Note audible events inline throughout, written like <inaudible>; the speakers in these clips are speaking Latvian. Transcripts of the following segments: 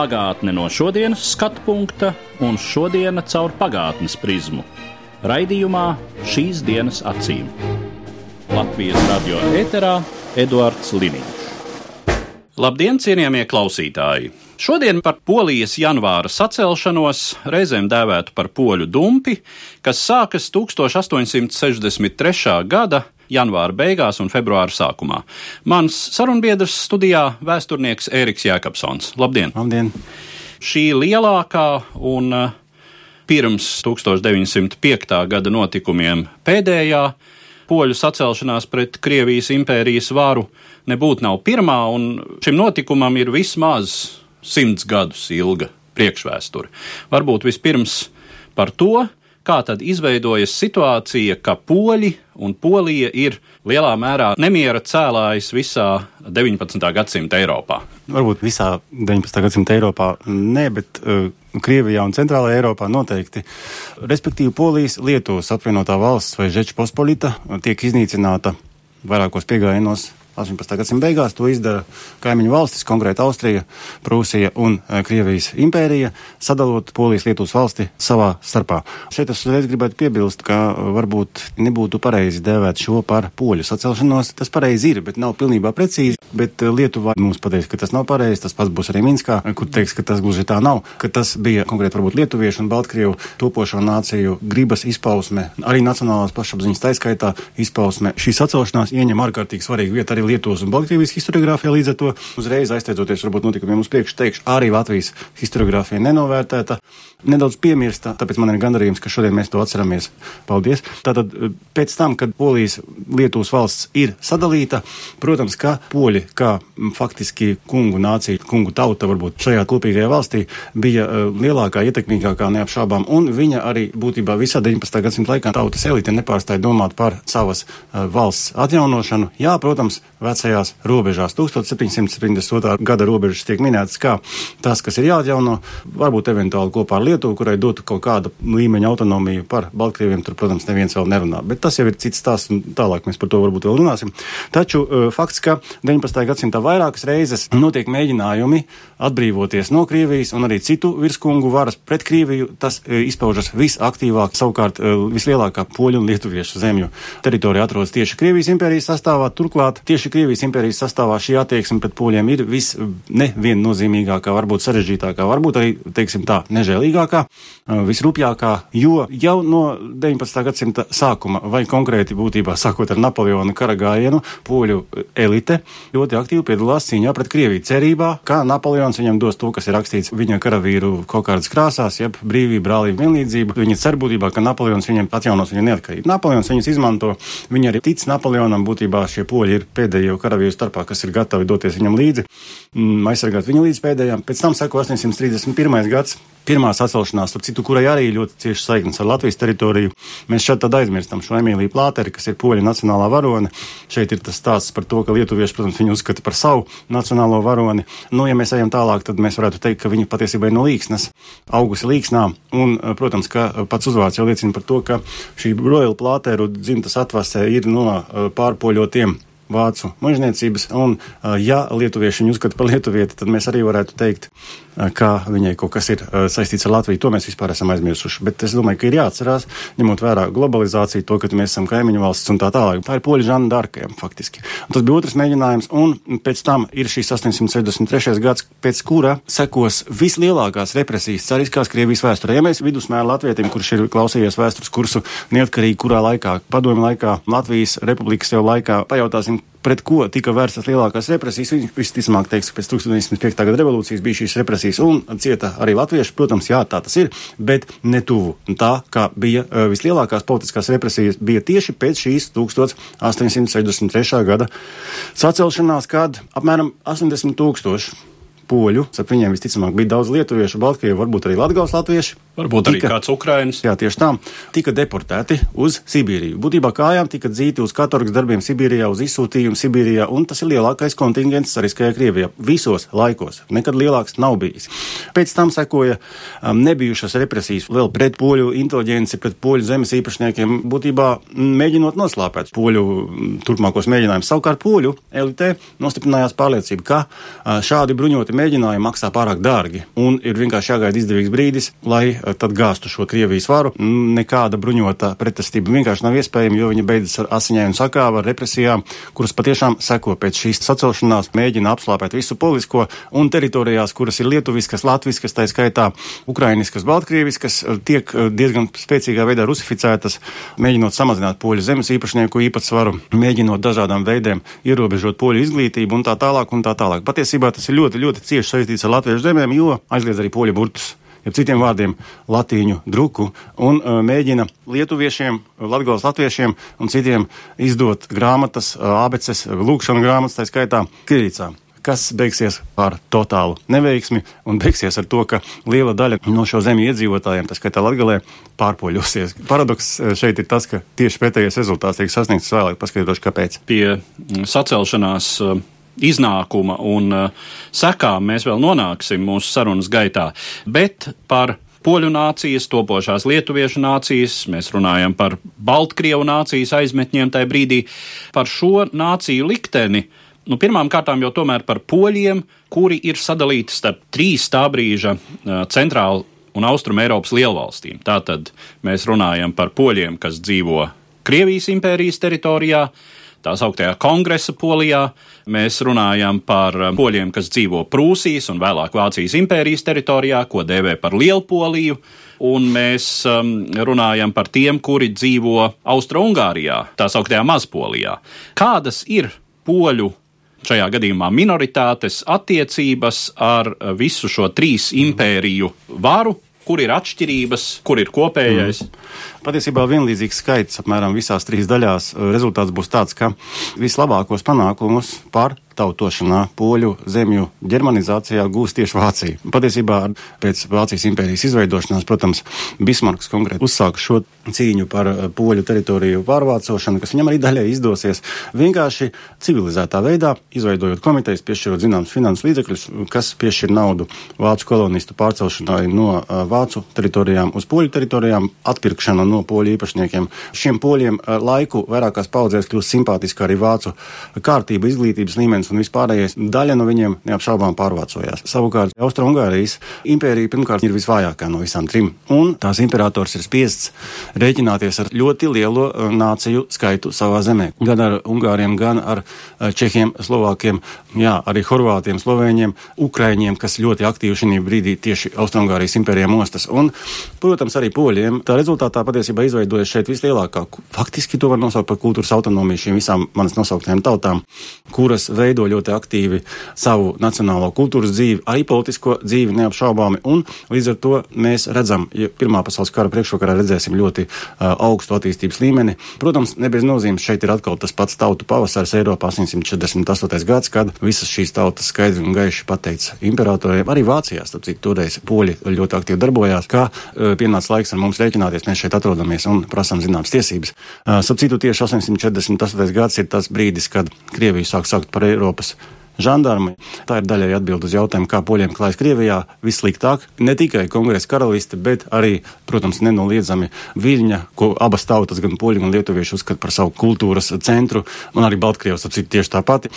Pagātne no šodienas skatu punkta un šodienas caur pagātnes prizmu. Raidījumā šīs dienas acīm. Latvijas radio eterā Eduards Liniņš. Labdien, cienījamie klausītāji! Šodien par polijas janvāra sacelšanos, reizēm dēvētu par poļu dumpi, kas sākas 1863. gada janvāra beigās un februāra sākumā. Mans sarunbiedrs studijā - vēsturnieks Ēriks Jēkabsons. Labdien! Labdien! Šī lielākā un uh, pirms 1905. gada notikumiem pēdējā poļu sacelšanās pret Krievijas impērijas varu nebūtu nav pirmā, un šim notikumam ir vismaz simts gadus ilga priekšvēsture. Varbūt vispirms par to, kā tad izveidojas situācija, ka poļi un polija ir lielā mērā nemiera cēlājs visā 19. gadsimta Eiropā. Varbūt visā 19. gadsimta Eiropā nē, bet uh, Krievijā un Centrālajā Eiropā noteikti. Respektīvi, Polijas, Lietuvas apvienotā valsts vai Žečpospolita tiek iznīcināta vairākos piegājienos 18. gadsimta beigās to izdara kaimiņu valstis, konkrēti Austrija, Prūsija un e, Krievijas impērija, sadalot Polijas Lietuvas valsti savā starpā. Šeit es uzreiz gribētu piebilst, ka varbūt nebūtu pareizi dēvēt šo par poļu sacelšanos. Tas pareizi ir, bet nav pilnībā precīzi. Bet e, Lietuva mums pateiks, ka tas nav pareizi. Tas pats būs arī Minskā, kur teiks, ka tas gluži tā nav. Ka tas bija konkrēti varbūt lietuviešu un baltkrievu topošo nāciju gribas izpausme, arī nacionālās pašapziņas taiskaitā izpausme. Šī sacelšanās ieņem ārkārtīgi svarīgu vietu arī Lietuvas un Baltkrievijas historiografijā. Līdz ar to uzreiz aizsteidzoties varbūt notikumiem uz priekšu, teikšu, arī Latvijas historiografija nenovērtēta, nedaudz piemirsta, tāpēc man ir gandarījums, ka šodien mēs to atceramies. Paldies! Tātad pēc tam, kad Polijas Lietuvas valsts ir sadalīta, protams, ka poļi, kā faktiski kungu nācija, kungu tauta varbūt šajā kopīgajā valstī, bija lielākā, ietekmīgākā neapšābām, un viņa arī būtībā visā 19. gadsimta laikā tautas elite nepārstāja domāt par savas valsts atjaunošanu. Jā, protams, vecajās robežās. 1772. gada robežas tiek minētas kā tas, kas ir jāatjauno, varbūt eventuāli kopā ar Lietuvu, kurai dotu kaut kādu līmeņa autonomiju par Baltkrieviem. Tur, protams, neviens vēl nerunā, bet tas jau ir cits stāsts, un tālāk mēs par to varbūt vēl runāsim. Taču uh, fakts, ka 19. gadsimtā vairākas reizes notiek mēģinājumi atbrīvoties no Krievijas un arī citu virskungu varas pret Krieviju, tas uh, izpaužas visaktīvāk, savukārt uh, vislielākā poļu un lietuviešu zemju teritorija atrodas tieši Krievijas impērijas sastāvā. Turklāt tieši Krievijas impērijas sastāvā šī attieksme pret poļiem ir vis neviennozīmīgākā, varbūt sarežģītākā, varbūt arī, teiksim tā, nežēlīgākā, visrupjākā, jo jau no 19. gadsimta sākuma, vai konkrēti būtībā sākot ar Napoleona kara gājienu, poļu elite ļoti aktīvi piedalās cīņā pret Krieviju, cerībā, ka Napoleons viņam dos to, kas ir rakstīts viņa karavīru kaut kādas krāsās, jeb brīvība, brālība, vienlīdzība. Viņa cer būtībā, ka Napoleons viņam atjaunos viņa neatkarību. Napoleons viņus izmanto, viņi arī tic Napoleonam, būtībā šie poļi ir pēdējo karavīru starpā, kas ir gatavi doties viņam līdzi, mm, aizsargāt viņu līdz pēdējām. Pēc tam seko 831. gads. Pirmā sacelšanās, tur citu, kurai arī ļoti cieši saiknes ar Latvijas teritoriju. Mēs šeit tad aizmirstam šo Emīliju Plāteri, kas ir poļa nacionālā varone. Šeit ir tas stāsts par to, ka lietuvieši, protams, viņu uzskata par savu nacionālo varoni. Nu, ja mēs ejam tālāk, tad mēs varētu teikt, ka viņa patiesībā ir no līksnes, augusi līksnā. Un, protams, ka pats uzvārds jau liecina par to, ka šī Royal Plāteru dzimtas atvasē ir no pārpoļotiem vācu mužniecības, un, ja lietuvieši viņu uzskata par lietuvieti, tad mēs arī varētu teikt, ka viņai kaut kas ir saistīts ar Latviju. To mēs vispār esam aizmirsuši. Bet es domāju, ka ir jāatcerās, ņemot vērā globalizāciju, to, ka mēs esam kaimiņu valsts un tā tālāk. Tā ir poļu žana darkiem, faktiski. Un tas bija otrs mēģinājums, un pēc tam ir šīs 863. gads, pēc kura sekos vislielākās represijas cariskās Krievijas vēsturē. Ja mēs vidusmēra latvietim, kurš ir klausījies vēstures kursu neatkarīgi kurā laikā, padomju laikā, Latvijas republikas jau laikā, pajautāsim, pret ko tika vērstas lielākās represijas. Viņš visticamāk teiks, ka pēc 1905. gada revolūcijas bija šīs represijas un cieta arī latvieši. Protams, jā, tā tas ir, bet ne tuvu. Tā kā bija uh, vislielākās politiskās represijas, bija tieši pēc šīs 1863. gada sacelšanās, kad apmēram 80 tūkstoši poļu, ap viņiem visticamāk bija daudz lietuviešu, baltkrievu, varbūt arī latgals latvieši. Varbūt arī kāds Ukrainas. Jā, tieši tā. Tika deportēti uz Sibīriju. Būtībā kājām tika dzīti uz katorgas darbiem Sibīrijā, uz izsūtījumu Sibīrijā, un tas ir lielākais kontingents Sariskajā Krievijā. Visos laikos. Nekad lielāks nav bijis. Pēc tam sekoja um, nebijušas represijas vēl pret poļu inteliģenci, pret poļu zemes īpašniekiem, būtībā mēģinot noslāpēt poļu turpmākos mēģinājumus. Savukārt poļu elitē nostiprinājās pārliecība, ka uh, šādi bruņoti mēģinājumi maksā pārāk dārgi, un ir vienkārši jāgaida izdevīgs brīdis, lai tad gāztu šo Krievijas varu. Nekāda bruņota pretestība vienkārši nav iespējama, jo viņa beidzas ar asiņainu sakāvu, ar represijām, kuras patiešām seko pēc šīs sacelšanās, mēģina apslāpēt visu politisko un teritorijās, kuras ir lietuviskas, latviskas, tā skaitā ukrainiskas, baltkrieviskas, tiek eh, diezgan spēcīgā veidā rusificētas, mēģinot samazināt poļu zemes īpašnieku īpatsvaru, mēģinot dažādām veidiem ierobežot poļu izglītību un tā tālāk un tā tālāk. Patiesībā tas ir ļoti, ļoti cieši saistīts ar latviešu zemēm, jo aizliedz arī poļu burtus ja citiem vārdiem latīņu druku, un uh, mēģina lietuviešiem, latgals latviešiem un citiem izdot grāmatas, uh, abeces, lūkšanu grāmatas, tā skaitā kirīcā kas beigsies ar totālu neveiksmi un beigsies ar to, ka liela daļa no šo zemju iedzīvotājiem, tas skaitā Latgalē, pārpoļosies. Paradoks uh, šeit ir tas, ka tieši pretējais rezultāts tiek sasniegts vēlāk, paskaidrošu, kāpēc. Pie mm, sacelšanās uh, iznākuma un uh, sekām mēs vēl nonāksim mūsu sarunas gaitā. Bet par poļu nācijas, topošās lietuviešu nācijas, mēs runājam par Baltkrievu nācijas aizmetņiem tajā brīdī, par šo nāciju likteni. Nu, pirmām kārtām jau tomēr par poļiem, kuri ir sadalīti starp trīs tā brīža uh, centrālu un austrumu Eiropas lielvalstīm. Tātad mēs runājam par poļiem, kas dzīvo Krievijas impērijas teritorijā, tā sauktajā kongresa polijā. Mēs runājam par um, poļiem, kas dzīvo Prūsijas un vēlāk Vācijas impērijas teritorijā, ko dēvē par Lielpoliju. Un mēs um, runājam par tiem, kuri dzīvo Austro-Ungārijā, tā sauktajā Mazpolijā. Kādas ir poļu šajā gadījumā minoritātes attiecības ar visu šo trīs impēriju varu, kur ir atšķirības, kur ir kopējais. Mm. Patiesībā vienlīdzīgs skaits apmēram visās trīs daļās. Rezultāts būs tāds, ka vislabākos panākumus par tautošanā, poļu zemju ģermanizācijā gūs tieši Vācija. Patiesībā pēc Vācijas impērijas izveidošanās, protams, Bismarks konkrēti uzsāka šo cīņu par eh, poļu teritoriju pārvācošanu, kas viņam arī daļai izdosies vienkārši civilizētā veidā, izveidojot komitejas, piešķirot zināmas finanses līdzekļus, kas piešķir naudu vācu kolonistu pārcelšanai no uh, vācu teritorijām uz poļu teritorijām, atpirkšana no poļu īpašniekiem. Šiem poļiem uh, laiku vairākās paudzēs kļūst simpātiska arī vācu kārtība, izglītības līmenis un vispārējais, daļa no viņiem neapšaubām pārvācojās. Savukārt Austro-Ungārijas impērija pirmkārt ir visvājākā no visām trim, un tās imperators ir spiests rēķināties ar ļoti lielu uh, nāciju skaitu savā zemē. Gan ar Ungāriem, gan ar uh, Čehiem, Slovākiem, jā, arī Horvātiem, Slovēņiem, Ukraiņiem, kas ļoti aktīvi šī brīdī tieši Austro-Ungārijas impērijā mostas. Un, protams, arī poļiem. Tā rezultātā patiesībā izveidojas šeit vislielākā, faktiski to var nosaukt par kultūras autonomiju šīm visām manas nosauktajām tautām, kuras veido veido ļoti aktīvi savu nacionālo kultūras dzīvi, arī politisko dzīvi neapšaubāmi. Un līdz ar to mēs redzam, ja Pirmā pasaules kara priekšvakarā redzēsim ļoti uh, augstu attīstības līmeni. Protams, ne bez nozīmes šeit ir atkal tas pats tautu pavasaris Eiropā 848. gads, kad visas šīs tautas skaidri un gaiši pateica imperatoriem, arī Vācijā, starp citu, toreiz poļi ļoti aktīvi darbojās, ka uh, pienāca laiks ar mums rēķināties, mēs šeit atrodamies un prasām zināmas tiesības. Uh, starp citu, tieši 848. gads ir tas brīdis, kad Krievija sāk saukt par Eiropas žandarmi. Tā ir daļai atbild uz jautājumu, kā poļiem klājas Krievijā vissliktāk. Ne tikai kongresa karaliste, bet arī, protams, nenoliedzami Viļņa, ko abas tautas, gan poļi, gan lietuvieši uzskata par savu kultūras centru, un arī Baltkrievs, ap citu tieši tā pati.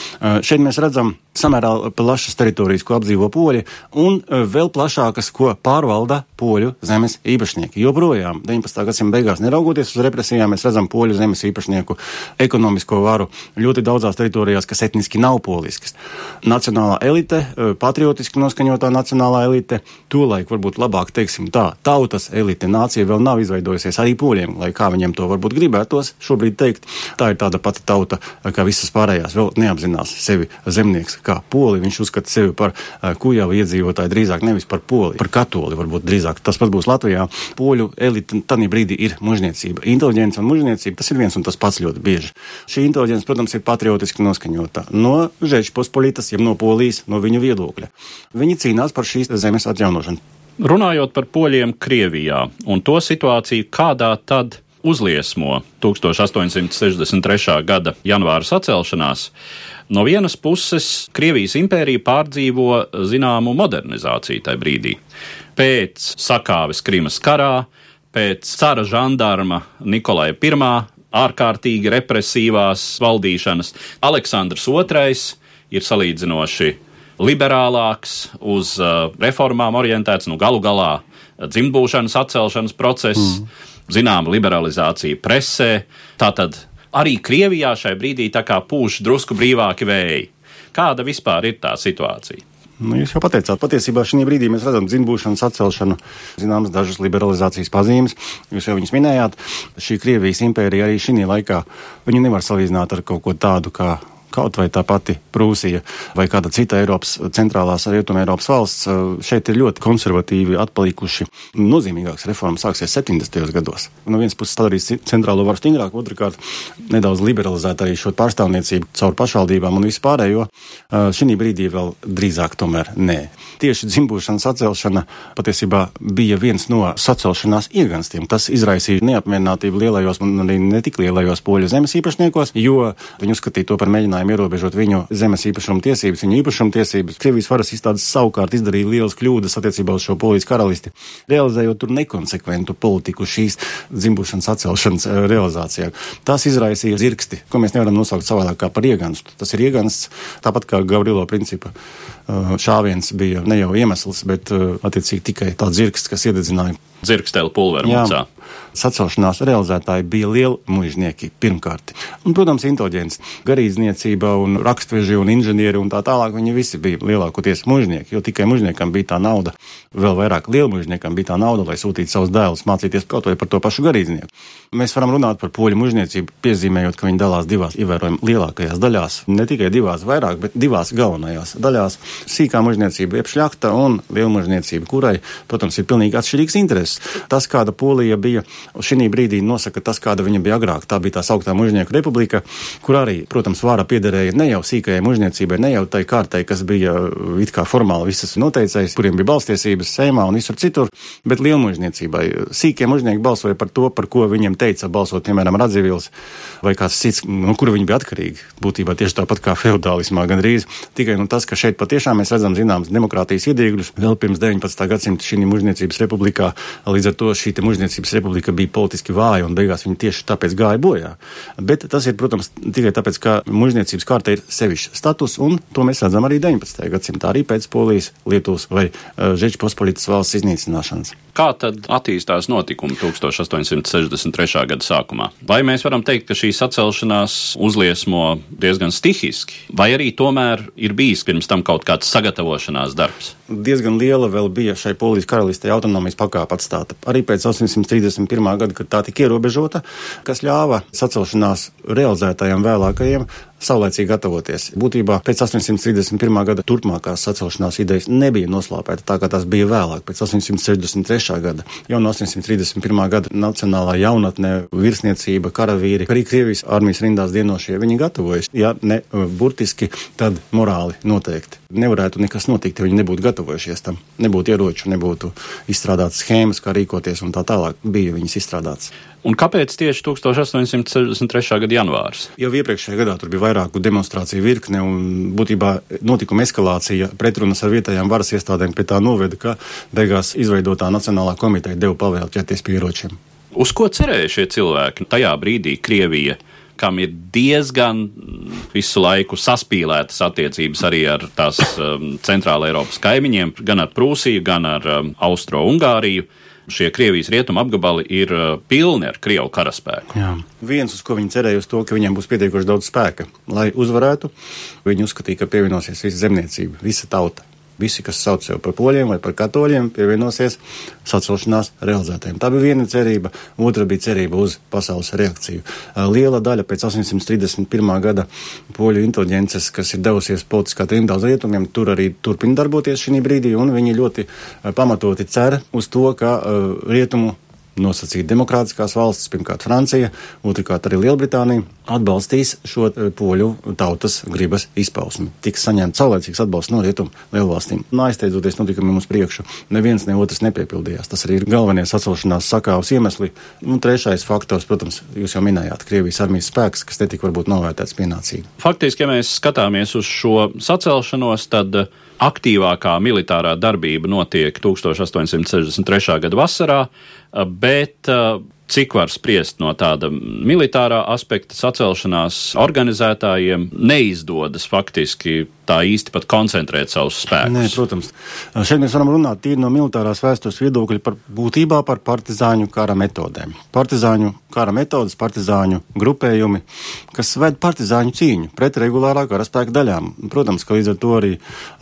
Šeit mēs redzam samērā plašas teritorijas, ko apdzīvo poļi, un vēl plašākas, ko pārvalda poļu zemes īpašnieki. Joprojām 19. gadsimta beigās, neraugoties uz represijām, mēs redzam poļu zemes īpašnieku ekonomisko varu ļoti daudzās teritorijās, kas etniski nav poliskas nacionālā elite, eh, patriotiski noskaņotā nacionālā elite, tolaik varbūt labāk teiksim tā, tautas elite, nācija vēl nav izveidojusies arī poļiem, lai kā viņiem to varbūt gribētos šobrīd teikt. Tā ir tāda pati tauta, eh, kā visas pārējās, vēl neapzinās sevi zemnieks kā poli. Viņš uzskata sevi par eh, kujavu iedzīvotāju drīzāk nevis par poli, par katoli varbūt drīzāk. Tas pats būs Latvijā. Poļu elite tādā brīdī ir mužniecība. Inteliģence un mužniecība tas ir viens un tas pats ļoti bieži. Šī inteliģence, protams, ir patriotiski noskaņota no Žēča Žečpospolitas, jeb no Polijas, no viņu viedokļa. Viņi cīnās par šīs zemes atjaunošanu. Runājot par poļiem Krievijā un to situāciju, kādā tad uzliesmo 1863. gada janvāra sacelšanās, no vienas puses Krievijas impērija pārdzīvo zināmu modernizāciju tajā brīdī. Pēc sakāves Krimas karā, pēc cara žandarma Nikolai I ārkārtīgi represīvās valdīšanas, Aleksandrs II ir salīdzinoši liberālāks, uz uh, reformām orientēts, nu galu galā uh, dzimtbūšanas atcelšanas process, mm. zināma liberalizācija presē. Tātad arī Krievijā šai brīdī pūš drusku brīvāki vēji. Kāda vispār ir tā situācija? Nu, jūs jau pateicāt, patiesībā šī brīdī mēs redzam dzimbušanas atcelšanu, zināmas dažas liberalizācijas pazīmes. Jūs jau viņas minējāt. Šī Krievijas impērija arī šī laikā, nevar salīdzināt ar kaut ko tādu kā kaut vai tā pati Prūsija vai kāda cita Eiropas, centrālās rietuma Eiropas valsts, eh, šeit ir ļoti konservatīvi atpalikuši. Nozīmīgākas reformas sāksies 70. gados. No vienas puses padarīs centrālo varu stingrāku, otrkārt nedaudz liberalizēt arī šo pārstāvniecību caur pašvaldībām un vispārējo. Eh, šī brīdī vēl drīzāk tomēr nē. Tieši dzimbušanas atcelšana patiesībā bija viens no sacelšanās ieganstiem. Tas izraisīja neapmierinātību lielajos un arī netik lielajos poļu zemes īpašniekos, jo viņi uzskatīja to par mēģinājumu mēģinājumu ierobežot viņu zemes īpašuma tiesības, viņu īpašuma tiesības. Krievijas varas izstādes savukārt izdarīja lielas kļūdas attiecībā uz šo polijas karalisti, realizējot tur nekonsekventu politiku šīs dzimbušanas atcelšanas eh, realizācijā. Tas izraisīja zirgsti, ko mēs nevaram nosaukt savādāk kā par ieganstu. Tas ir iegansts, tāpat kā Gavrilo principa eh, šāviens bija ne jau iemesls, bet eh, attiecīgi tikai tāds zirgsts, kas iededzināja dzirkstēlu pulveru mucā. Sacelšanās realizētāji bija lieli mužnieki pirmkārt. Un, protams, inteliģents, garīdzniecība un rakstveži un inženieri un tā tālāk. Viņi visi bija lielākoties mužnieki, jo tikai mužniekam bija tā nauda, vēl vairāk lielmužniekam bija tā nauda, lai sūtītu savus dēlus mācīties kaut vai par to pašu garīdznieku. Mēs varam runāt par poļu mužniecību, piezīmējot, ka viņi dalās divās ievērojami lielākajās daļās. Ne tikai divās vairāk, bet divās galvenajās daļās - sīkā mužniecība, jeb šļakta un lielmužniecība, kurai, protams, ir pilnīgi atšķirīgs intereses. Tas, kāda polija bija šī brīdī, nosaka tas, kāda viņa bija agrāk. Tā bija tā sauktā mužnieku republika, kur arī, protams, vāra piederēja ne jau sīkajai mužniecībai, ne jau tai kārtai, kas bija it kā formāli visas noteicējis, kuriem bija balstiesības Seimā un visur citur, bet lielmužniecībai. Sīkie mužnieki balsoja par to, par ko viņiem teica balsot, piemēram, Radzivils vai kāds cits, no nu, kura viņi bija atkarīgi. Būtībā tieši tāpat kā feudālismā gandrīz. Tikai nu, tas, ka šeit patiešām mēs redzam zināmas demokrātijas iedīgļus vēl pirms 19. gadsimta šī mužniecības republikā. Līdz ar to šī mužniecības republika bija politiski vāja un beigās viņi tieši tāpēc gāja bojā. Bet tas ir, protams, tikai tāpēc, ka mužniecības kārta ir sevišķa status, un to mēs redzam arī 19. gadsimtā, arī pēc Polijas, Lietuvas vai uh, Žečpospolitas valsts iznīcināšanas. Kā tad attīstās notikumi 1863. Gada sākumā? Vai mēs varam teikt, ka šī sacelšanās uzliesmo diezgan stihiski, vai arī tomēr ir bijis pirms tam kaut kāds sagatavošanās darbs? Diezgan liela vēl bija šai polijas karalistē autonomijas pakāpe atstāta. Arī pēc 831. gada, kad tā tika ierobežota, kas ļāva sacelšanās realizētajiem vēlākajiem saulēcīgi gatavoties. Būtībā pēc 831. gada turpmākās sacelšanās idejas nebija noslāpēta tā, kā tās bija vēlāk, pēc 863. gada. Jau no 831. gada nacionālā jaunatne, virsniecība, karavīri, arī Krievijas armijas rindās dienošie, viņi gatavojas. Ja ne burtiski, tad morāli noteikti. Nevarētu nekas notikt, ja viņi nebūtu gatavojušies tam. Nebūtu ieroču, nebūtu izstrādātas schēmas, kā rīkoties un tā tālāk. Bija viņas izstrādātas. Un kāpēc tieši 1863. gada janvārs? Jau iepriekšējā gadā tur bija vairāku demonstrāciju virkne, un būtībā notikuma eskalācija, pretrunas ar vietējām varas iestādēm pie tā noveda, ka beigās izveidotā Nacionālā komiteja deva pavēlu ķerties pie ieročiem. Uz ko cerēja šie cilvēki? Tajā brīdī Krievija kam ir diezgan visu laiku saspīlētas attiecības arī ar tās um, centrāla Eiropas kaimiņiem, gan ar Prūsiju, gan ar um, Austro-Ungāriju šie Krievijas rietumu apgabali ir uh, pilni ar Krievu karaspēku. Jā. Viens, uz ko viņi cerēja, uz to, ka viņiem būs pietiekoši daudz spēka, lai uzvarētu, viņi uzskatīja, ka pievienosies visa zemniecība, visa tauta visi, kas sauc sev par poļiem vai par katoļiem, pievienosies sacelšanās realizētājiem. Tā bija viena cerība, otra bija cerība uz pasaules reakciju. Liela daļa pēc 831. gada poļu inteliģences, kas ir devusies politiskā trimdā uz rietumiem, tur arī turpina darboties šī brīdī, un viņi ļoti pamatoti cer uz to, ka uh, rietumu nosacīti demokrātiskās valstis, pirmkārt Francija, otrkārt arī Lielbritānija, atbalstīs šo eh, poļu tautas gribas izpausmi. Tiks saņemts saulēcīgs atbalsts no rietumu lielvalstīm. Aizsteidzoties notikumiem uz priekšu, neviens ne otrs nepiepildījās. Tas arī ir galvenie sacelšanās sakāvs iemesli. Un trešais faktors, protams, jūs jau minējāt, Krievijas armijas spēks, kas netika varbūt novērtēts pienācīgi. Faktiski, ja mēs skatāmies uz šo sacelšanos, tad uh, aktīvākā militārā darbība notiek 1863. gada vasarā, bet cik var spriest no tāda militārā aspekta sacelšanās organizētājiem, neizdodas faktiski tā īsti pat koncentrēt savus spēkus. Nē, protams. Šeit mēs varam runāt tīri no militārās vēstures viedokļa par būtībā par partizāņu kara metodēm. Partizāņu kara metodas, partizāņu grupējumi, kas ved partizāņu cīņu pret regulārā karaspēka daļām. Protams, ka līdz ar to arī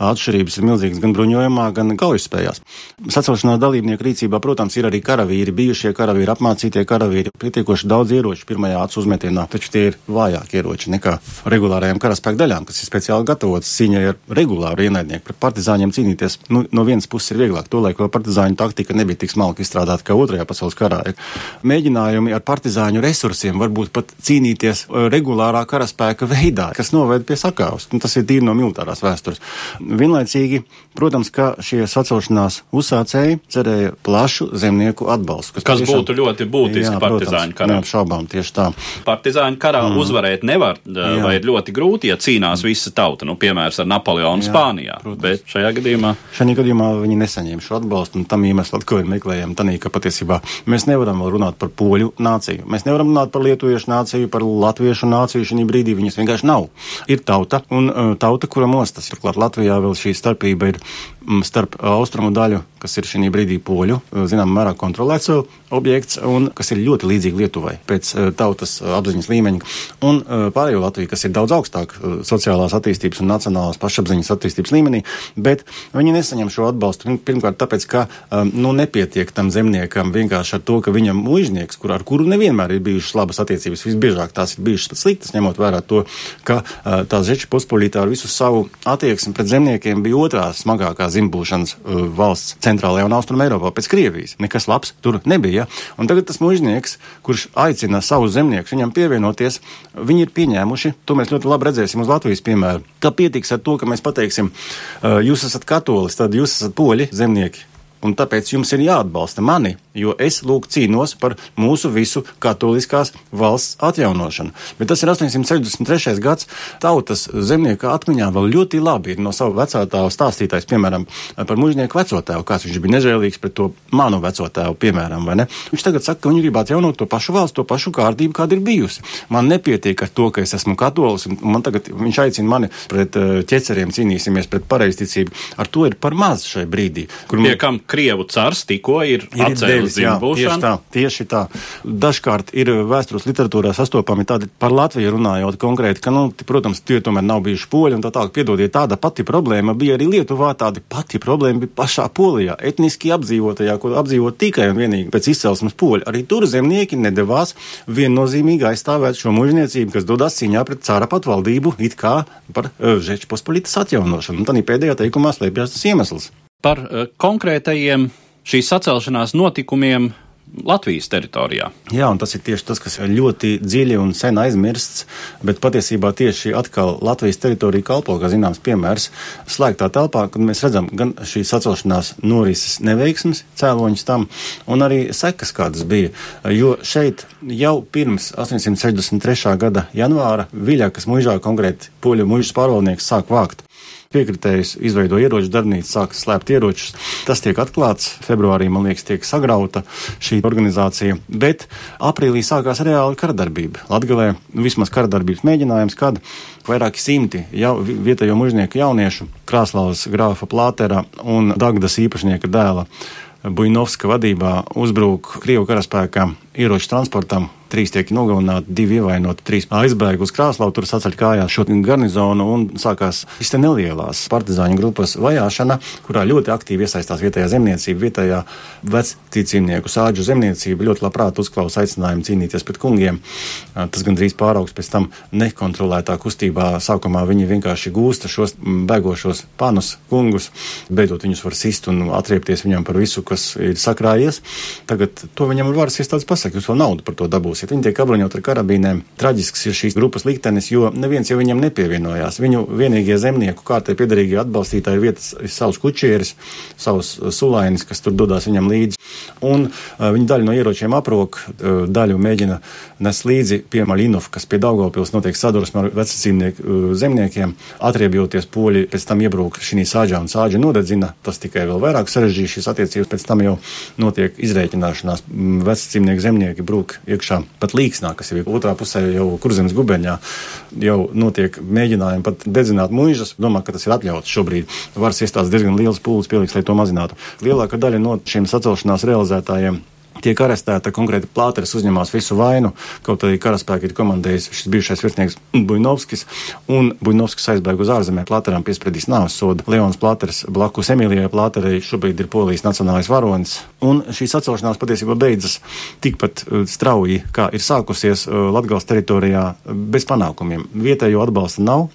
atšķirības ir milzīgas gan bruņojumā, gan kaujaspējās. Sacelšanās dalībnieku rīcībā, protams, ir arī karavīri, bijušie karavīri, apmācītie tie karavīri pietiekoši daudz ieroču pirmajā acu uzmetienā, taču tie ir vājāki ieroči nekā regulārajām karaspēka daļām, kas ir speciāli gatavotas cīņai ar regulāru ienaidnieku. Pret partizāņiem cīnīties nu, no vienas puses ir vieglāk. Tolaik vēl partizāņu taktika nebija tik smalki izstrādāta kā otrajā pasaules karā. Mēģinājumi ar partizāņu resursiem varbūt pat cīnīties uh, regulārā karaspēka veidā, kas noved pie sakāvas. Nu, tas ir tīri no militārās vēstures. Vienlaicīgi, protams, ka šie sacelšanās uzsācēji cerēja plašu zemnieku atbalstu. Kas, kas tiešām, būtu ļoti būtiski jā, partizāņu karā. Neapšaubām, tieši tā. Partizāņu karā mm. uzvarēt nevar, jā. vai ir ļoti grūti, ja cīnās visa tauta, nu, piemērs ar Napoleonu jā, Spānijā. Protams. Bet šajā gadījumā. Šajā gadījumā viņi nesaņēma šo atbalstu, un tam iemeslam, ko ir meklējami, tanī, ka patiesībā mēs nevaram vēl runāt par poļu nāciju. Mēs nevaram runāt par lietuviešu nāciju, par latviešu nāciju šī brīdī. Viņas vienkārši nav. Ir tauta, un uh, tauta, kura mostas. Turklāt Latvijā vēl šī starpība ir starp austrumu daļu, kas ir šī brīdī poļu, zinām, mērā kontrolēts objekts, un kas ir ļoti līdzīga Lietuvai pēc tautas apziņas līmeņa, un pārējo Latviju, kas ir daudz augstāk sociālās attīstības un nacionālās pašapziņas attīstības līmenī, bet viņi nesaņem šo atbalstu. Pirmkārt tāpēc, ka um, nu, nepietiek tam zemniekam vienkārši ar to, ka viņam mužnieks, kur, ar kuru nevienmēr ir bijušas labas attiecības, visbiežāk tās ir bijušas sliktas, ņemot vērā to, ka uh, tās žeča pospolitā ar visu savu attieksmi pret zemniekiem bija otrā smagākā zimbūšanas uh, valsts centrālajā un austrumē Eiropā pēc Krievijas. Nekas labs tur nebija. Un tagad tas mužnieks, kurš aicina savus zemniekus viņam pievienoties, viņi ir pieņēmuši, to mēs ļoti labi redzēsim uz Latvijas piemēru, ka pietiks ar to, ka mēs pateiksim, jūs esat katolis, tad jūs esat poļi zemnieki. Un tāpēc jums ir jāatbalsta mani, jo es lūk cīnos par mūsu visu katoliskās valsts atjaunošanu. Bet tas ir 863. gads. Tautas zemnieka atmiņā vēl ļoti labi ir no sava vecātāva stāstītājs, piemēram, par mužnieku vecotēvu, kāds viņš bija nežēlīgs pret to manu vecotēvu, piemēram, vai ne? Viņš tagad saka, ka viņi gribētu jaunot to pašu valsts, to pašu kārtību, kāda ir bijusi. Man nepietiek ar to, ka es esmu katolis, un man tagad viņš aicina mani pret uh, ķeceriem cīnīsimies pret pareizticību. Ar to ir par maz šai brīdī. Kur. Pie kam Krievu cars tikko ir, ir atcēlis jā, tieši tā, tieši tā. Dažkārt ir vēstures literatūrā sastopami tādi par Latviju runājot konkrēti, ka, nu, protams, tie tomēr nav bijuši poļi un tā tālāk. Piedodiet, tāda pati problēma bija arī Lietuvā, tāda pati problēma bija pašā Polijā, etniski apdzīvotajā, ko apdzīvot tikai un vienīgi pēc izcelsmes poļi. Arī tur zemnieki nedavās viennozīmīgi aizstāvēt šo mužniecību, kas dodas cīņā pret cara patvaldību, it kā par uh, Žečpospolitas atjaunošanu. Un tad pēdējā teikumā slēpjas tas iemesls. Par uh, konkrētajiem šīs sacelšanās notikumiem Latvijas teritorijā. Jā, un tas ir tieši tas, kas ir ļoti dziļi un sen aizmirsts, bet patiesībā tieši atkal Latvijas teritorija kalpo, kā zināms, piemērs slēgtā telpā, kad mēs redzam gan šīs sacelšanās norises neveiksmes cēloņus tam, un arī sekas, kādas bija. Jo šeit jau pirms 863. gada janvāra Viļakas muižā konkrēti poļu muižas pārvaldnieks sāk vākt piekritējs izveido ieroču darbnīcu, sāk slēpt ieročus. Tas tiek atklāts. Februārī, man liekas, tiek sagrauta šī organizācija. Bet aprīlī sākās reāli karadarbība. Latgalē vismaz karadarbības mēģinājums, kad vairāki simti jau, vietējo mužnieku jauniešu Krāslaus grāfa Plātera un Dagdas īpašnieka dēla Buļņovska vadībā uzbruk Krievu karaspēkam ieroču transportam trīs tiek nogalināti, divi ievainoti, trīs aizbēga uz Krāslavu, tur saceļ kājās šo garnizonu un sākās šis te nelielās partizāņu grupas vajāšana, kurā ļoti aktīvi iesaistās vietējā zemniecība, vietējā vecticīnieku sāģu zemniecība, ļoti labprāt uzklausa aicinājumu cīnīties pret kungiem. Tas gandrīz pāraugs pēc tam nekontrolētā kustībā. Sākumā viņi vienkārši gūsta šos bēgošos panus, kungus, beidzot viņus var sist un atriepties viņam par visu, kas ir sakrājies. Tagad to viņam ir varas iestādes pasaka, jūs vēl naudu par to dabūsiet. Viņi tiek apbruņot ar karabīnēm. Traģisks ir šīs grupas liktenis, jo neviens jau viņam nepievienojās. Viņu vienīgie zemnieku kārtai piederīgie atbalstītāji vietas ir savus kučieris, savus sulainis, kas tur dodas viņam līdzi. Un uh, viņi daļu no ieročiem aprok, uh, daļu mēģina nes līdzi pie Maļinov, kas pie Daugavpils notiek sadursme ar vecacīmnieku uh, zemniekiem. Atriebjoties poļi pēc tam iebrūk šī sāģā un sāģa nodedzina. Tas tikai vēl vairāk sarežģīja šīs attiecības. Pēc tam jau notiek izrēķināšanās. Vecacīmnieku zemnieki brūk iekšā pat līksnā, kas ir otrā pusē jau kurzemes gubeņā. Jau notiek mēģinājumi pat dedzināt muižas. Domā, ka tas ir atļauts šobrīd. Varas iestādes diezgan liels pūles pieliks, lai to mazinātu. Lielākā daļa no šiem sacelšanās realizētājiem tiek arestēta konkrēti plāteris, uzņemās visu vainu. Kaut arī karaspēki ir komandējis šis bijušais virsnieks Buļnovskis, un Buļnovskis aizbēga uz ārzemēm. Plāteram piespriedīs nāves sodu. Leons Plāteris blakus Emīlijai Plāterei šobrīd ir polijas nacionālais varonis. Un šī sacelšanās patiesībā beidzas tikpat strauji, kā ir sākusies Latgales teritorijā bez panākumiem. Vietējo atbalsta nav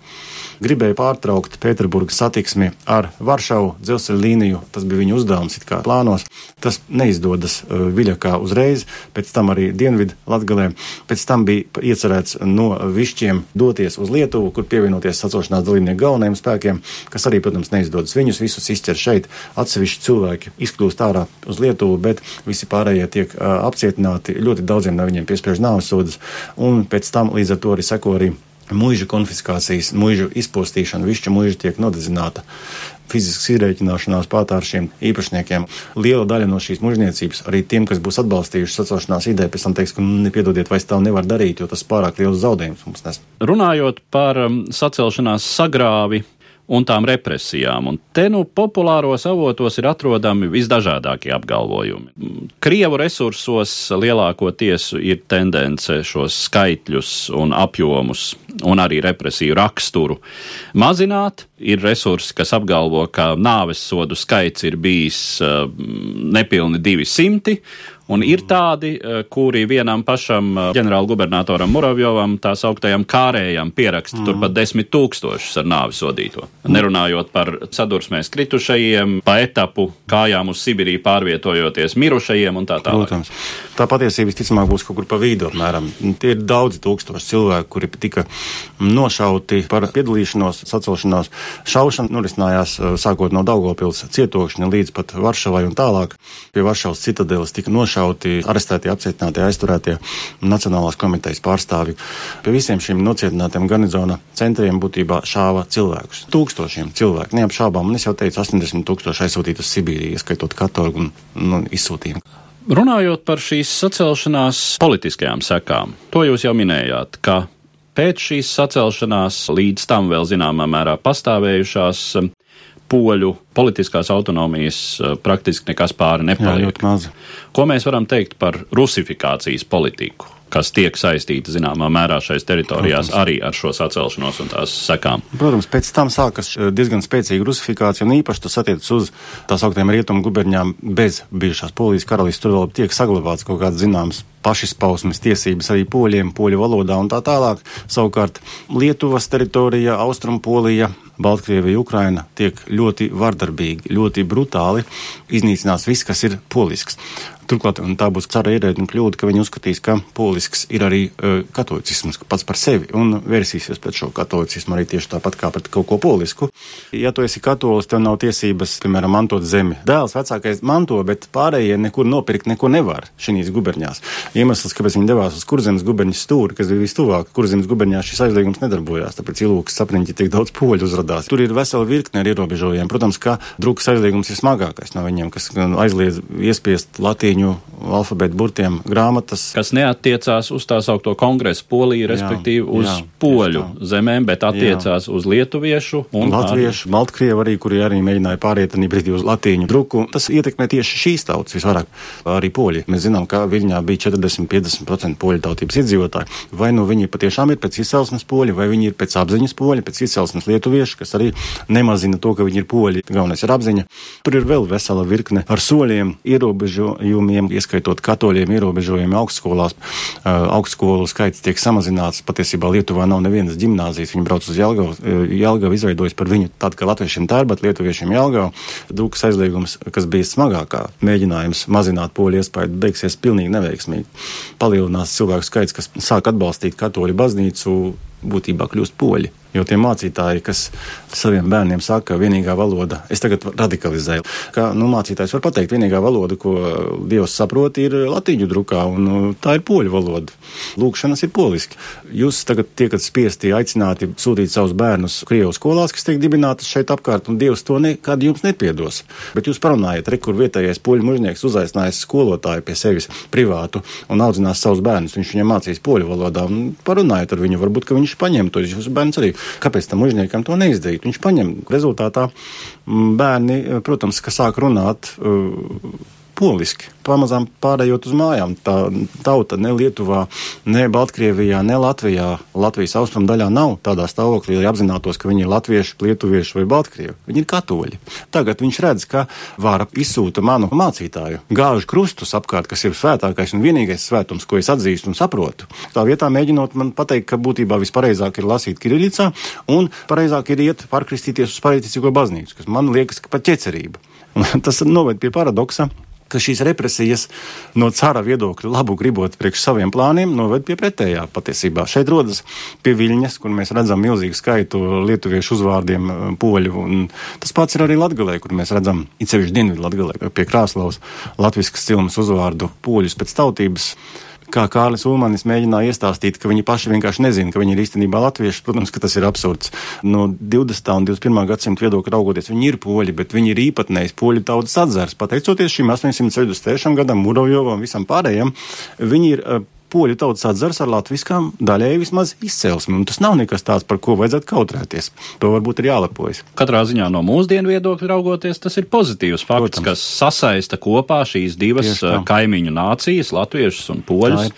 gribēja pārtraukt Pēterburgas satiksmi ar Varšavu dzelzceļa līniju. Tas bija viņa uzdevums, it kā plānos. Tas neizdodas uh, Viļakā uzreiz, pēc tam arī Dienvidu Latgalē. Pēc tam bija iecerēts no Višķiem doties uz Lietuvu, kur pievienoties sacelšanās dalībnieku galvenajiem spēkiem, kas arī, protams, neizdodas. Viņus visus izķer šeit. Atsevišķi cilvēki izkļūst ārā uz Lietuvu, bet visi pārējie tiek uh, apcietināti. Ļoti daudziem no viņiem piespriež nāves sodas, un pēc tam līdz ar to arī seko arī Mūža konfiskācijas, mūža izpostīšana, višķa mūža tiek nodedzināta. Fiziskas izreikināšanās pātā ar šiem īpašniekiem. Liela daļa no šīs mužniecības, arī tiem, kas būs atbalstījuši sacelšanās ideju, pēc tam teiks, ka nu, nepiedodiet, vai tā nevar darīt, jo tas pārāk liels zaudējums mums nes. Runājot par um, sacelšanās sagrāvi, un tām represijām. Un te nu populāros avotos ir atrodami visdažādākie apgalvojumi. Krievu resursos lielākoties ir tendence šos skaitļus un apjomus un arī represiju raksturu mazināt. Ir resursi, kas apgalvo, ka nāves sodu skaits ir bijis uh, nepilni 200, Un ir tādi, eh, kuri vienam pašam eh, ģenerālgubernatoram Muravjovam, tā sauktajam kārējam, pieraksta mm. turpat desmit tūkstošus ar nāvi sodīto. Mm. Nerunājot par sadursmēs kritušajiem, pa etapu kājām uz Sibiriju pārvietojoties mirušajiem un tā tālāk. Protams. Tā patiesība visticamāk būs kaut kur pa vidu apmēram. Tie ir daudzi tūkstoši cilvēku, kuri tika nošauti par piedalīšanos sacelšanās. Šaušana norisinājās eh, sākot no Daugopils cietokšņa līdz pat Varšavai un tālāk. Pie Varšavas citadeles tika nošauti nošauti, arestēti, apcietināti, aizturētie Nacionālās komitejas pārstāvji. Pie visiem šiem nocietinātiem garnizona centriem būtībā šāva cilvēkus. Tūkstošiem cilvēku, neapšābām, un es jau teicu, 80 tūkstoši aizsūtīti uz Sibīriju, ieskaitot katorgu un nu, izsūtījumu. Runājot par šīs sacelšanās politiskajām sekām, to jūs jau minējāt, ka pēc šīs sacelšanās līdz tam vēl zināmā mērā pastāvējušās poļu politiskās autonomijas eh, praktiski nekas pāri nepaliek. Jā, Ko mēs varam teikt par rusifikācijas politiku? kas tiek saistīta zināmā mērā šais teritorijās Protams. arī ar šo sacelšanos un tās sekām. Protams, pēc tam sākas eh, diezgan spēcīga rusifikācija, un īpaši tas attiecas uz tā sauktiem rietumu guberņām bez bijušās polijas karalistes. Tur vēl tiek saglabāts kaut kāds zināms pašizpausmes tiesības arī poļiem, poļu valodā un tā tālāk. Savukārt Lietuvas teritorija, Austrumpolija, Baltkrievija, Ukraina tiek ļoti vardarbīgi, ļoti brutāli iznīcināts viss, kas ir polisks. Turklāt tā būs cara ierēdņu kļūda, ka viņi uzskatīs, ka polisks ir arī uh, katolicisms pats par sevi un vērsīsies pret šo katolicismu arī tieši tāpat kā pret kaut ko polisku. Ja tu esi katolis, tev nav tiesības, piemēram, mantot zemi. Dēls vecākais manto, bet pārējie nekur nopirkt neko nevar šīs guberņās. Iemesls, kāpēc viņi devās uz kurzemes guberņas stūri, kas bija vistuvāk, kurzemes guberņā šis aizliegums nedarbojās, tāpēc ilūks sapriņķi tik daudz poļu uzradās. Tur ir vesela virkne ar ierobežojumiem. Protams, ka drukas aizliegums ir smagākais no viņiem, kas aizliedz iespiest latīņu latīņu alfabēta burtiem grāmatas. Kas neatiecās uz tā saukto kongresu Poliju, respektīvi jā, uz jā, poļu zemēm, bet attiecās jā. uz lietuviešu un latviešu, baltkrievu arī, kuri arī mēģināja pāriet arī brīdī uz latīņu druku. Tas ietekmē tieši šīs tautas visvairāk, arī poļi. Mēs zinām, ka Viļņā bija 40-50% poļu tautības iedzīvotāji. Vai nu viņi patiešām ir pēc izcelsmes poļi, vai viņi ir pēc apziņas poļi, pēc izcelsmes lietuvieši, kas arī nemazina to, ka viņi ir poļi. Galvenais ir apziņa. Tur ir vēl vesela virkne ar soļiem, ierobežojumiem, ieskaitot katoļiem ierobežojumi augstskolās. Augstskolu skaits tiek samazināts. Patiesībā Lietuvā nav nevienas gimnāzijas. Viņi brauc uz Jelgavu. Jelgava izveidojas par viņu tad, ka latviešiem tā ir, bet lietuviešiem Jelgava. Dūks aizliegums, kas bija smagākā mēģinājums mazināt poļu iespēju, beigsies pilnīgi neveiksmīgi. Palielinās cilvēku skaits, kas sāk atbalstīt katoļu baznīcu, būtībā kļūst poļi. Jo tie mācītāji, kas saviem bērniem saka, ka vienīgā valoda, es tagad radikalizēju, ka nu, mācītājs var pateikt, vienīgā valoda, ko Dievs saprot, ir latīņu drukā, un nu, tā ir poļu valoda. Lūkšanas ir poliski. Jūs tagad tiekat spiesti aicināti sūtīt savus bērnus Krievu skolās, kas tiek dibinātas šeit apkārt, un Dievs to nekad jums nepiedos. Bet jūs parunājat, re, kur vietējais poļu mužnieks uzaicinājis skolotāju pie sevis privātu un audzinās savus bērnus. Viņš viņiem mācīs poļu valodā, un parunājiet ar viņu, varbūt, ka viņš paņem to, jūsu bērns arī Kāpēc tam mužniekam to neizdarīt? Viņš paņem rezultātā bērni, protams, ka sāk runāt. Uh, poliski, pamazām pārējot uz mājām. Tā tauta ne Lietuvā, ne Baltkrievijā, ne Latvijā, Latvijas austrumu daļā nav tādā stāvoklī, lai apzinātos, ka viņi ir latvieši, lietuvieši vai baltkrievi. Viņi ir katoļi. Tagad viņš redz, ka vāra izsūta manu mācītāju, gāžu krustus apkārt, kas ir svētākais un vienīgais svētums, ko es atzīstu un saprotu. Tā vietā mēģinot man pateikt, ka būtībā vispareizāk ir lasīt Kirilicā un pareizāk ir iet pārkristīties uz pareizticīgo baznīcu, kas man liekas, ka pat ķecerība. Un <laughs> tas noved pie paradoksa, ka šīs represijas no cara viedokļa labu gribot priekš saviem plāniem noved pie pretējā patiesībā. Šeit rodas pie Viļņas, kur mēs redzam milzīgu skaitu lietuviešu uzvārdiem eh, poļu, un tas pats ir arī Latgalē, kur mēs redzam, it sevišķi Dienvidu Latgalē, pie Krāslavas, latviskas cilmes uzvārdu poļus pēc tautības kā Kārlis Ulmanis mēģināja iestāstīt, ka viņi paši vienkārši nezina, ka viņi ir īstenībā latvieši. Protams, ka tas ir absurds. No 20. un 21. gadsimta viedokļa raugoties, viņi ir poļi, bet viņi ir īpatnējs poļu tautas atzars. Pateicoties šim 863. gadam, Murojovam, visam pārējiem, viņi ir uh, poļu tautas atzars ar latviskām daļēji vismaz izcelsmi, un tas nav nekas tāds, par ko vajadzētu kautrēties. To varbūt ir jālepojas. Katrā ziņā no mūsdienu viedokļa raugoties, tas ir pozitīvs fakts, Protams. kas sasaista kopā šīs divas kaimiņu nācijas, latviešus un poļus.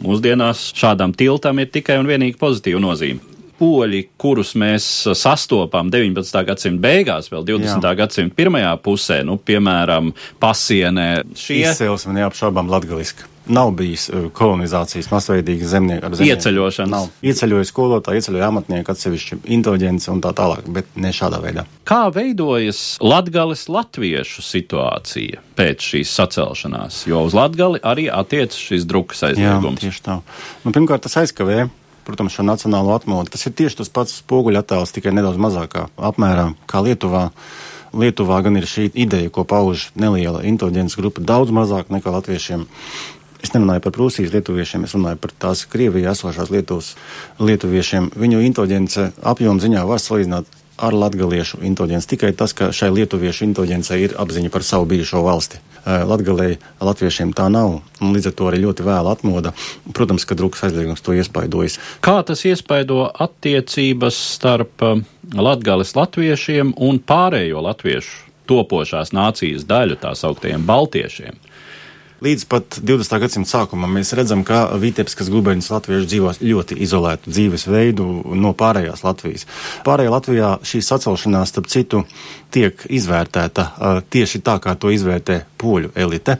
Mūsdienās šādam tiltam ir tikai un vienīgi pozitīva nozīme poļi, kurus mēs sastopam 19. gadsimta beigās, vēl 20. Jā. gadsimta pirmajā pusē, nu, piemēram, pasienē. Šie izcelsme neapšaubām latgaliski nav bijis uh, kolonizācijas masveidīga zemnieka ar zemnieku. Ieceļošanas. Nav. Ieceļoja skolotāji, ieceļoja amatnieki, atsevišķi inteliģents un tā tālāk, bet ne šādā veidā. Kā veidojas latgales latviešu situācija pēc šīs sacelšanās? Jo uz latgali arī attiec šis drukas aizliegums. Jā, tieši tā. Nu, pirmkārt, tas aizkavē protams, šo nacionālo atmodu. Tas ir tieši tas pats spoguļu attēls, tikai nedaudz mazākā apmērā kā Lietuvā. Lietuvā gan ir šī ideja, ko pauž neliela inteliģences grupa, daudz mazāk nekā latviešiem. Es nerunāju par Prūsijas lietuviešiem, es runāju par tās Krievijā esošās Lietuvas lietuviešiem. Viņu inteliģence apjoma ziņā var salīdzināt ar latgaliešu inteliģenci. Tikai tas, ka šai lietuviešu inteliģencei ir apziņa par savu bijušo valsti. Latgalēji latviešiem tā nav, un līdz ar to arī ļoti vēla atmoda. Protams, ka drukas aizliegums to iespaidojas. Kā tas iespaido attiecības starp latgales latviešiem un pārējo latviešu topošās nācijas daļu, tā sauktajiem baltiešiem? Līdz pat 20. gadsimta sākumam mēs redzam, ka Vitebiskas guberņas latvieši dzīvos ļoti izolētu dzīvesveidu no pārējās Latvijas. Pārējā Latvijā šī sacelšanās, starp citu, tiek izvērtēta tieši tā, kā to izvērtē poļu elite.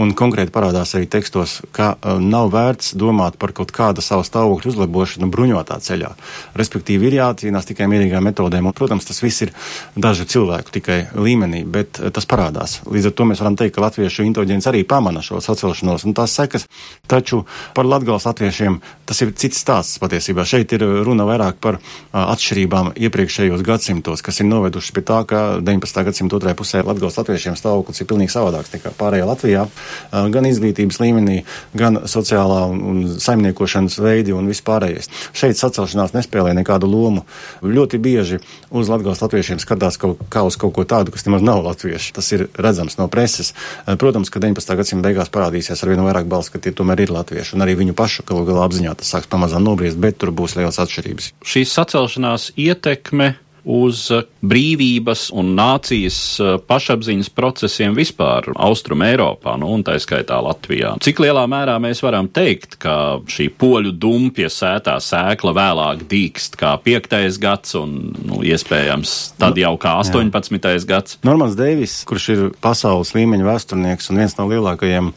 Un konkrēti parādās arī tekstos, ka uh, nav vērts domāt par kaut kāda savu stāvokļu uzlabošanu bruņotā ceļā. Respektīvi, ir jācīnās tikai mierīgām metodēm. Un, protams, tas viss ir dažu cilvēku tikai līmenī, bet uh, tas parādās. Līdz ar to mēs varam teikt, ka latviešu inteliģents arī pamana šo sacelšanos un tās sekas. Taču par latgals latviešiem tas ir cits stāsts patiesībā. Šeit ir runa vairāk par atšķirībām iepriekšējos gadsimtos, kas ir novedušas pie tā, ka 19. gadsimta otrajā pusē latgals latviešiem stāvoklis ir pilnīgi savādāk mazāks nekā pārējā Latvijā, gan izglītības līmenī, gan sociālā un, un saimniekošanas veidi un vispārējais. Šeit sacelšanās nespēlē nekādu lomu. Ļoti bieži uz Latvijas latviešiem skatās kaut, kā uz kaut ko tādu, kas nemaz nav latvieši. Tas ir redzams no preses. Protams, ka 19. gadsimta beigās parādīsies ar vien vairāk balss, ka tie tomēr ir latvieši, un arī viņu pašu galu galā apziņā tas sāks pamazām nobriest, bet tur būs lielas atšķirības. Šīs sacelšanās ietekme uz brīvības un nācijas eh, pašapziņas procesiem vispār Austrum Eiropā, nu, un tā skaitā Latvijā. Cik lielā mērā mēs varam teikt, ka šī poļu dumpja sētā sēkla vēlāk dīkst kā 5. gads un, nu, iespējams, tad jau kā 18. Jā. gads? Normans Deivis, kurš ir pasaules līmeņa vēsturnieks un viens no lielākajiem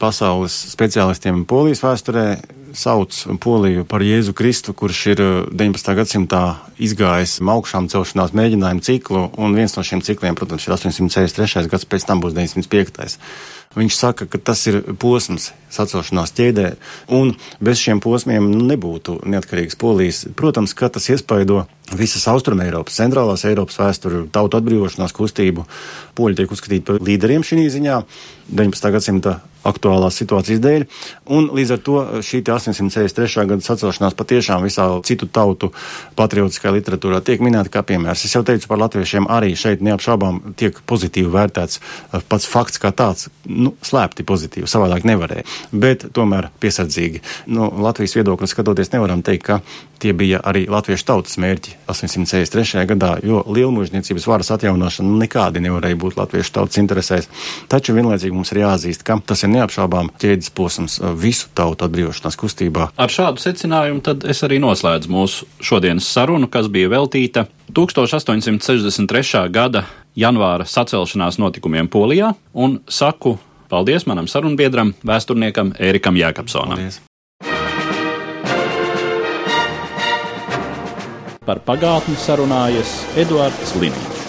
pasaules speciālistiem polijas vēsturē, sauc Poliju par Jēzu Kristu, kurš ir 19. Eh, gadsimtā izgājis augšām celšanās mēģinājumu ciklu, un viens no šiem cikliem, protams, ir 863. gads, pēc tam būs 905. Viņš saka, ka tas ir posms sacelšanās ķēdē, un bez šiem posmiem nebūtu neatkarīgas polijas. Protams, ka tas iespaido visas Austrumē Eiropas, centrālās Eiropas vēsturi, tautu atbrīvošanās kustību. Poļi tiek uzskatīti par līderiem šī ziņā 19. gadsimta aktuālās situācijas dēļ, un līdz ar to šī 863. gada sacelšanās patiešām visā citu tautu patriotiskajā literatūrā tiek minēta kā piemērs. Es jau teicu par latviešiem arī šeit neapšaubām tiek pozitīvi vērtēts pats fakts kā tāds, nu, slēpti pozitīvi, savādāk nevarēja, bet tomēr piesardzīgi. No nu, Latvijas viedokļa skatoties, nevaram teikt, ka tie bija arī latviešu tautas mērķi 863. gadā, jo lielmužniecības varas atjaunošana nekādi nevarēja būt latviešu tautas interesēs. Taču vienlaicīgi mums ir jāatzīst, ka tas ir neapšaubām ķēdes posms visu tautu atbrīvošanās kustībā. Ar šādu secinājumu tad es arī noslēdzu mūsu šodienas sarunu, kas bija veltīta 1863. gada janvāra sacelšanās notikumiem Polijā un saku paldies manam sarunbiedram, vēsturniekam Ērikam Jēkabsonam. Paldies. Par pagātni sarunājas Eduards Liniņš.